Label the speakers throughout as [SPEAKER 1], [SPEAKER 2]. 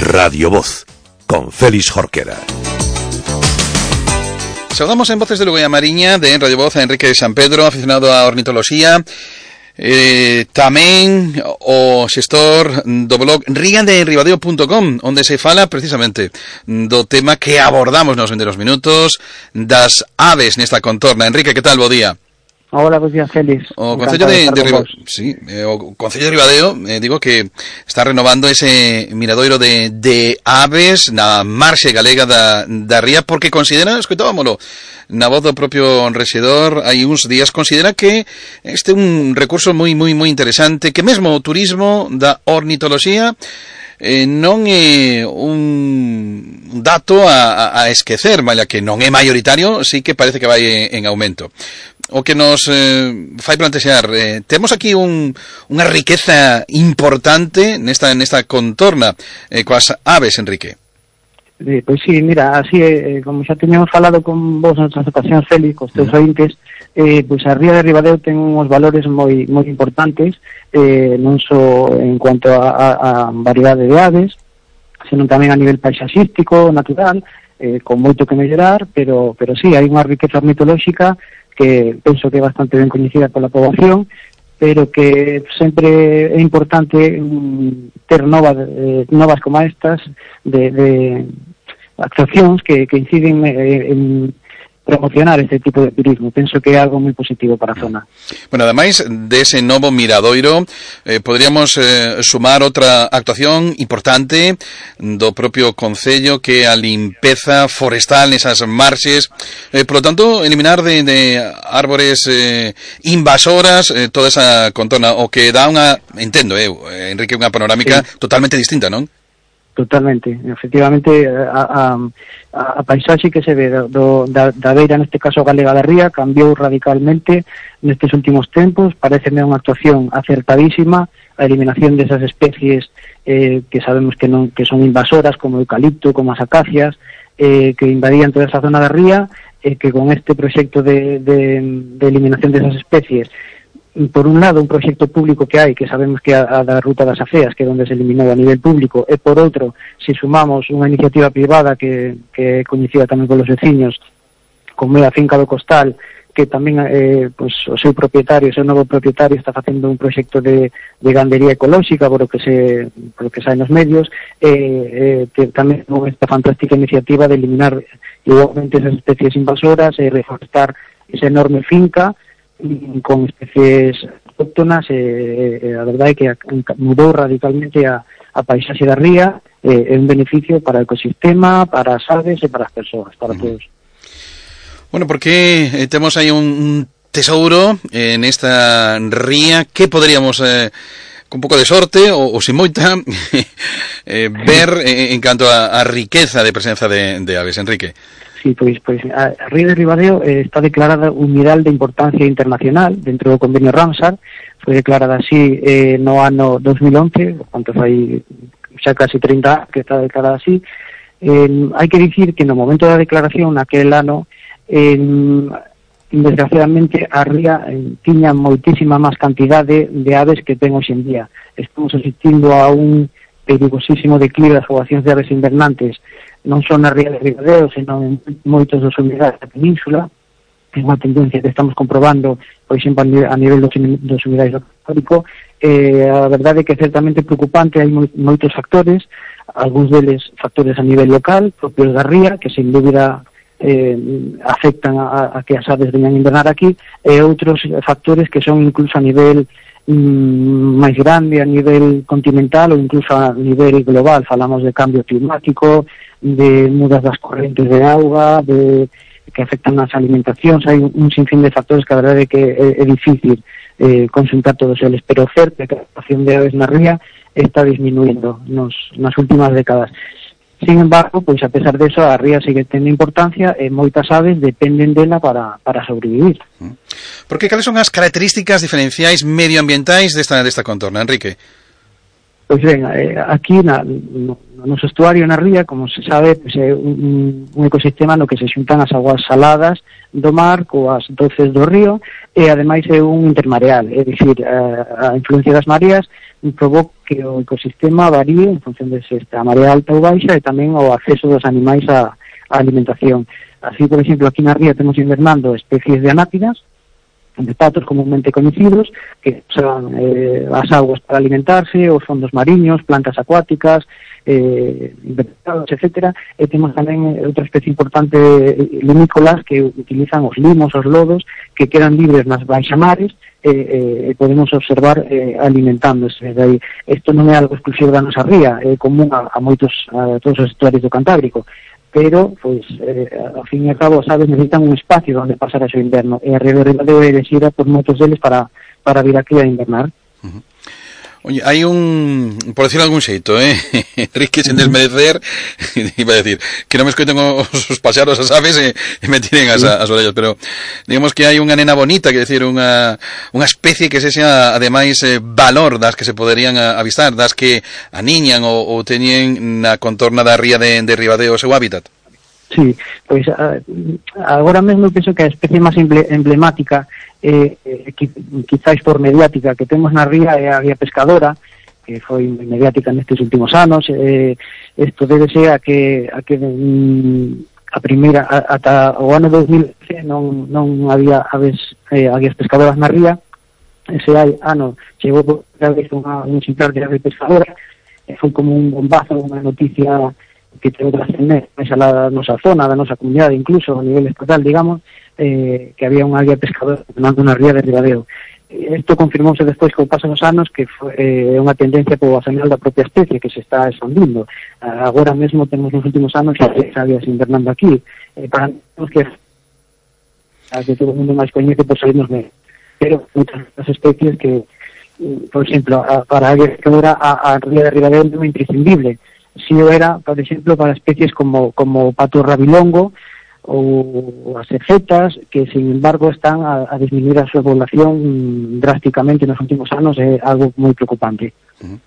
[SPEAKER 1] Radio Voz, con Félix Jorquera.
[SPEAKER 2] Saludamos en Voces de Lugo y Mariña de Radio Voz a Enrique de San Pedro, aficionado a ornitología. Eh, tamén o xestor do blog riandeenribadeo.com onde se fala precisamente do tema que abordamos nos venderos minutos das aves nesta contorna. Enrique, que tal? Bo día.
[SPEAKER 3] Hola, bos días, Félix.
[SPEAKER 2] O Concello de, de, de Riba... sí, eh, o Concello de Ribadeo, eh, digo que está renovando ese miradoiro de, de aves na marxe galega da, da Ría porque considera, escoitábamolo, na voz do propio rexedor hai uns días considera que este é un recurso moi moi moi interesante que mesmo o turismo da ornitoloxía eh, non é un dato a, a esquecer, malla que non é maioritario, sí que parece que vai en, en aumento. O que nos eh, fai plantexear, eh, temos aquí un, unha riqueza importante nesta, nesta contorna eh, coas aves, Enrique.
[SPEAKER 3] Eh, pois sí, mira, así, eh, como xa teñamos falado con vos en outras ocasións, Félix, cos teus ointes, eh, pois a Ría de Ribadeo ten uns valores moi moi importantes, eh, non en cuanto a, a, a de aves, senón tamén a nivel paisaxístico, natural, eh, con moito que mellorar, pero, pero sí, hai unha riqueza mitolóxica que penso que é bastante ben coñecida pola poboación, pero que sempre é importante mm, ter novas, eh, novas como estas de, de actuacións que, que inciden eh, en promocionar este tipo de turismo. Penso que é algo moi positivo para a zona.
[SPEAKER 2] Bueno, ademais dese de novo miradoiro, eh, podríamos eh, sumar outra actuación importante do propio Concello que é a limpeza forestal nesas marxes. Eh, por lo tanto, eliminar de, de árbores eh, invasoras eh, toda esa contona, o que dá unha, entendo, eh, Enrique, unha panorámica sí. totalmente distinta, non?
[SPEAKER 3] Totalmente, efectivamente a, a, que se ve do, da, da beira, neste caso galega da ría, cambiou radicalmente nestes últimos tempos, pareceme unha actuación acertadísima, a eliminación desas especies eh, que sabemos que non que son invasoras, como eucalipto, como as acacias, eh, que invadían toda esa zona da ría, eh, que con este proxecto de, de, de eliminación desas especies por un lado, un proxecto público que hai, que sabemos que é a, a da Ruta das Afeas, que é onde se eliminou a nivel público, e por outro, se sumamos unha iniciativa privada que, que é coñecida tamén polos veciños, como é a Finca do Costal, que tamén eh, pois, o seu propietario, o seu novo propietario está facendo un proxecto de, de gandería ecolóxica por o que se por o que sai nos medios eh, eh, que tamén con esta fantástica iniciativa de eliminar igualmente esas especies invasoras e reforestar esa enorme finca con especies autóctonas, eh, eh, eh, la verdad es que mudó radicalmente a, a paisaje de ría, eh, es un beneficio para el ecosistema, para las aves y para las personas, para todos.
[SPEAKER 2] Bueno, porque tenemos ahí un tesauro en esta ría que podríamos eh, con poco de sorte o, sin moita ver en, cuanto a, riqueza de presencia de aves, Enrique.
[SPEAKER 3] Sí, pois, pois a Ría de Ribadeo eh, está declarada un miral de importancia internacional dentro do convenio Ramsar, foi declarada así eh, no ano 2011, quanto fai xa casi 30 anos que está declarada así. Eh, hai que dicir que no momento da declaración, naquel ano, eh, desgraciadamente a ría eh, tiña moitísima máis cantidade de aves que ten hoxe en día. Estamos asistindo a un perigosísimo declive das poblacións de aves invernantes non só na ría de Ribadeo, senón en moitos dos humidades da península, é unha tendencia que estamos comprobando, por exemplo, a nivel dos, dos humidades do eh, a verdade é que é certamente preocupante, hai moitos factores, algúns deles factores a nivel local, propios da ría, que sin dúbida eh, afectan a, a que as aves veñan invernar aquí, e outros factores que son incluso a nivel mm, máis grande a nivel continental ou incluso a nivel global. Falamos de cambio climático, de mudas das correntes de auga, de que afectan as alimentacións, hai un sinfín de factores que a verdade é que eh, é, é difícil eh, consultar todos eles, pero o certo que a población de aves na ría está disminuindo nos, nas últimas décadas. Sin embargo, pois a pesar de eso, a ría sigue tendo importancia e moitas aves dependen dela para, para sobrevivir. ¿Mm?
[SPEAKER 2] Porque cales son as características diferenciais medioambientais desta, desta contorna, Enrique?
[SPEAKER 3] Pois ben, eh, aquí na, no, no noso estuario na ría, como se sabe, pois é un, un ecosistema no que se xuntan as aguas saladas do mar coas doces do río e ademais é un intermareal, é dicir, a, a influencia das mareas provoca que o ecosistema varíe en función de se está a marea alta ou baixa e tamén o acceso dos animais á alimentación. Así, por exemplo, aquí na ría temos invernando especies de anápidas, de patos comúnmente coñecidos que usan eh, as aguas para alimentarse, os fondos mariños, plantas acuáticas, eh, invertebrados, etc. E temos tamén eh, outra especie importante eh, limícolas que utilizan os limos, os lodos, que quedan libres nas baixamares e eh, eh, podemos observar eh, alimentándose. Dai, isto non é algo exclusivo da nosa ría, é común a, a moitos a todos os estuarios do Cantábrico. Pero pois eh, ao fin e ao cabo sabes necesitan un espacio onde pasar o inverno e a Río de Ribadeo é desira por moitos deles para, para vir aquí a invernar.
[SPEAKER 2] Oye, hai un, por decirlo algún xeito, eh? Enrique, sen desmerecer, iba a decir, que non me escoiten os, os paxaros as aves e, eh, e me tiren as, as orellas, pero digamos que hai unha nena bonita, que decir, unha, unha especie que se xa, ademais, eh, valor das que se poderían eh, avistar, das que aniñan ou, ou teñen na contorna da ría de, de Ribadeo o seu hábitat.
[SPEAKER 3] Sí, pois a, agora mesmo penso que a especie máis emblemática eh, eh, quizáis por mediática que temos na ría é a ría pescadora que foi mediática nestes últimos anos. Eh, isto debe ser a que a que mm, a primeira a, ata o ano 2013 non, non había aves, eh, aves pescadoras na ría. Ese ano chegou por vez unha, un exemplar de ave pescadora e foi como un bombazo, unha noticia que ten trascendencia da nosa zona, da nosa comunidade, incluso a nivel estatal, digamos, eh, que había unha guía pescadora tomando unha ría de Ribadeo. Isto confirmouse despois que paso dos anos que foi eh, unha tendencia poboacional da propia especie que se está expandindo. Agora mesmo temos nos últimos anos xa avias invernando aquí. Eh, para nós que a que todo o mundo máis coñece por sairnos de pero das especies que por exemplo, a, para a guía pescadora a, a ría de Ribadeo é imprescindible. si o era, por exemplo, para especies como, como o pato rabilongo ou as cejetas, que, sin embargo, están a, a disminuir a súa población drásticamente nos últimos anos, é algo moi preocupante. Uh -huh.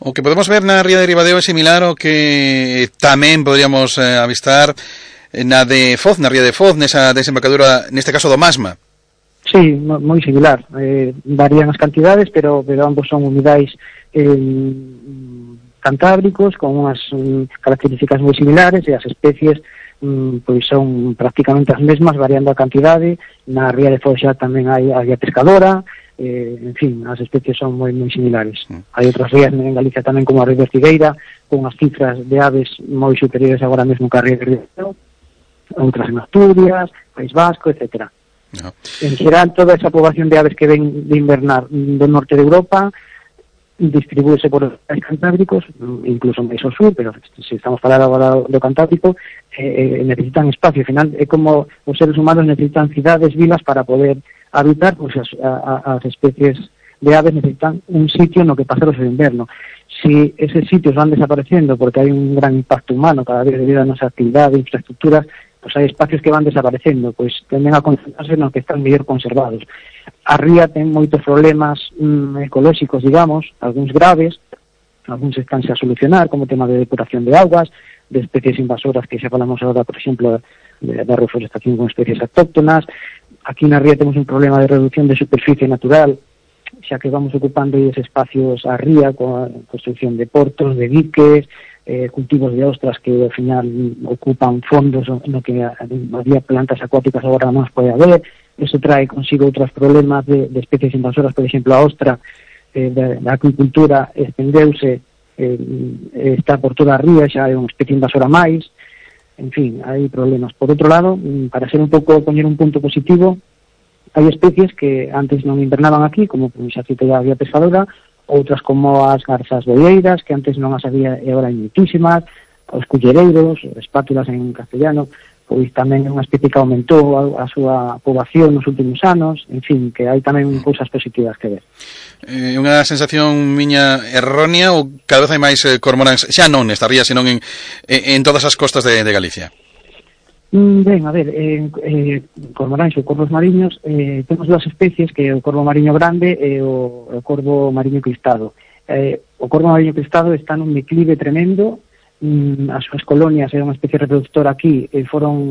[SPEAKER 2] O que podemos ver na ría de Ribadeo é similar ao que tamén podríamos eh, avistar eh, na de Foz, na ría de Foz, nesa desembocadura, neste caso do Masma.
[SPEAKER 3] Sí, moi similar. Eh, varían as cantidades, pero, pero ambos son unidades eh, cantábricos con unhas um, características moi similares e as especies um, pois son prácticamente as mesmas variando a cantidade na ría de Foxa tamén hai a ría pescadora eh, en fin, as especies son moi moi similares. Mm. Hai outras rías en Galicia tamén como a ría de Ortigueira, con as cifras de aves moi superiores agora mesmo que a ría de Río, outras en Asturias, País Vasco, etcétera. No. En xeral, toda esa poboación de aves que ven de invernar do norte de Europa distribuirse por los cantábricos, incluso en Maison Sur, pero si estamos hablando ahora de Cantábrico, eh, eh, necesitan espacio. Al final, eh, como los seres humanos necesitan ciudades, vilas para poder habitar, pues las especies de aves necesitan un sitio en lo que pasarlos el invierno. Si esos sitios van desapareciendo porque hay un gran impacto humano cada vez debido a nuestra actividad infraestructuras, pues hai espacios que van desaparecendo, pois tenden a concentrarse nos que están mellor conservados a ría ten problemas mm, ecolóxicos, digamos, algúns graves, algúns están a solucionar, como tema de depuración de aguas, de especies invasoras que xa falamos agora, por exemplo, de, da reforestación con especies autóctonas. Aquí na ría temos un problema de reducción de superficie natural, xa que vamos ocupando ese espacios a ría con construcción de portos, de diques, eh, cultivos de ostras que ao final ocupan fondos no que había plantas acuáticas agora non pode haber, eso trae consigo outros problemas de, de especies invasoras, por exemplo, a ostra eh, da, da acuicultura estendeuse, eh, eh, está por toda a ría, xa é unha especie invasora máis, en fin, hai problemas. Por outro lado, mm, para ser un pouco, poñer un punto positivo, hai especies que antes non invernaban aquí, como pois, a a vía pescadora, outras como as garzas boieiras, que antes non as había e agora hai moitísimas, os cullereiros, espátulas en castellano, pois tamén é unha especie que aumentou a, a súa poboación nos últimos anos, en fin, que hai tamén cousas positivas que ver.
[SPEAKER 2] É eh, unha sensación miña errónea ou cada vez hai máis eh, cormoráns, xa non nesta ría, senón en, en todas as costas de, de Galicia?
[SPEAKER 3] Mm, ben, a ver, en, eh, eh cormoranxo e corvos mariños eh, temos dúas especies que é o corvo mariño grande e o, o corvo mariño cristado. Eh, o corvo mariño cristado está nun declive tremendo, mm, as súas colonias era unha especie reproductora aquí e foron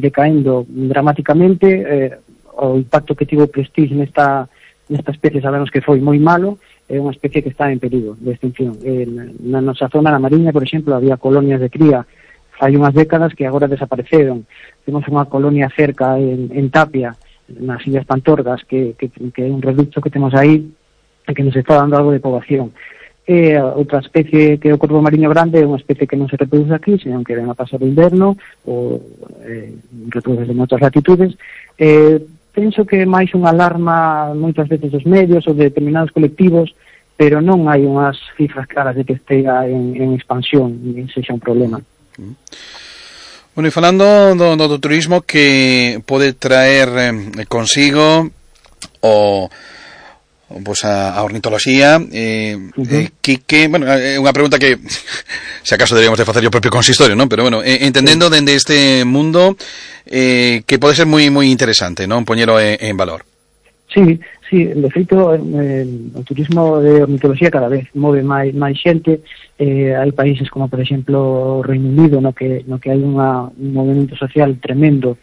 [SPEAKER 3] decaendo dramáticamente, eh, o impacto que tivo o prestige nesta, nesta especie sabemos que foi moi malo, é unha especie que está en perigo de extinción. Eh, na nosa zona, na Mariña, por exemplo, había colonias de cría hai unhas décadas que agora desapareceron. Temos unha colonia cerca en, en Tapia, nas Illas Pantorgas, que, que, que é un reducto que temos aí que nos está dando algo de poboación. E eh, outra especie que é o corvo mariño grande é unha especie que non se reproduce aquí, senón que ven a pasar o inverno, ou eh, reproduce en outras latitudes. Eh, penso que máis unha alarma moitas veces dos medios ou de determinados colectivos, pero non hai unhas cifras claras de que estea en, en expansión, e sexa un problema.
[SPEAKER 2] Bueno, e falando do, do, do turismo que pode traer eh, consigo o pois a, a ornitoloxía eh, uh -huh. eh, que, que, bueno, é unha pregunta que se acaso deberíamos de facer o propio consistorio, non? Pero bueno, eh, entendendo dende este mundo eh, que pode ser moi moi interesante, non? Poñelo en, en valor.
[SPEAKER 3] Sí, sí, de feito, eh, o turismo de ornitoloxía cada vez move máis, máis xente, eh, hai países como, por exemplo, o Reino Unido, no que, no que hai unha, un movimento social tremendo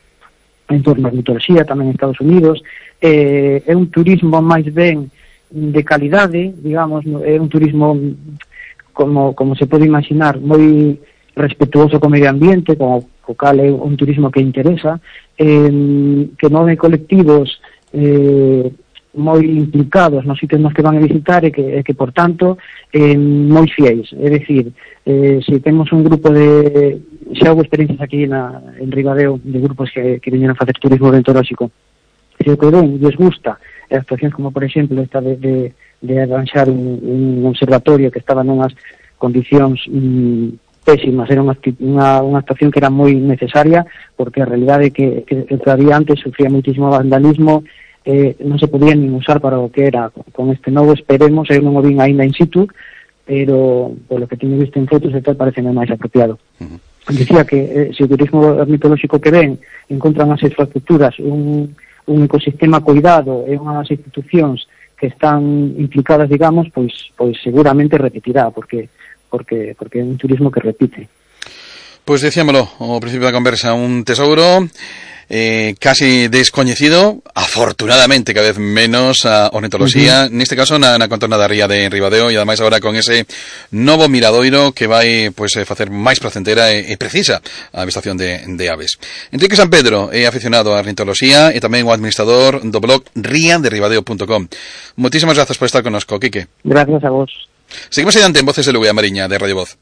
[SPEAKER 3] en torno á ornitoloxía, tamén en Estados Unidos, eh, é un turismo máis ben de calidade, digamos, é un turismo, como, como se pode imaginar, moi respetuoso co medio ambiente, como co cal é un turismo que interesa, eh, que move colectivos, eh, moi implicados nos ítems que van a visitar e que, e que por tanto, eh, moi fiéis. É dicir, eh, se temos un grupo de... Xa houve experiencias aquí na, en Ribadeo de grupos que, que viñeron a facer turismo bentoróxico. Se o que ven, lles gusta, e actuacións como, por exemplo, esta de, de, de arranxar un, un observatorio que estaba nunhas condicións mm, pésimas, era unha, unha, unha actuación que era moi necesaria, porque a realidade é que, que, que todavía antes sufría muitísimo vandalismo, eh, non se podía nin usar para o que era con este novo, esperemos, eu non o vin aínda in situ, pero polo que teño visto en fotos e tal parece máis apropiado. Uh -huh. Dicía que eh, se o turismo ornitolóxico que ven encontran as infraestructuras, un, un ecosistema cuidado e unhas institucións que están implicadas, digamos, pois, pois seguramente repetirá, porque porque, porque é un turismo que repite.
[SPEAKER 2] Pois pues decíamolo ao principio da conversa, un tesouro eh, casi descoñecido, afortunadamente cada vez menos a ornitoloxía, uh -huh. neste caso na, na contorna da ría de Ribadeo e ademais agora con ese novo miradoiro que vai pois, pues, eh, facer máis placentera e, e precisa a avistación de, de aves. Enrique San Pedro é aficionado a ornitoloxía e tamén o administrador do blog riaderibadeo.com. Moitísimas grazas por estar connosco, Quique.
[SPEAKER 3] Gracias a vos.
[SPEAKER 2] Seguimos adiante en Voces de Luguea Mariña de Radio Voz.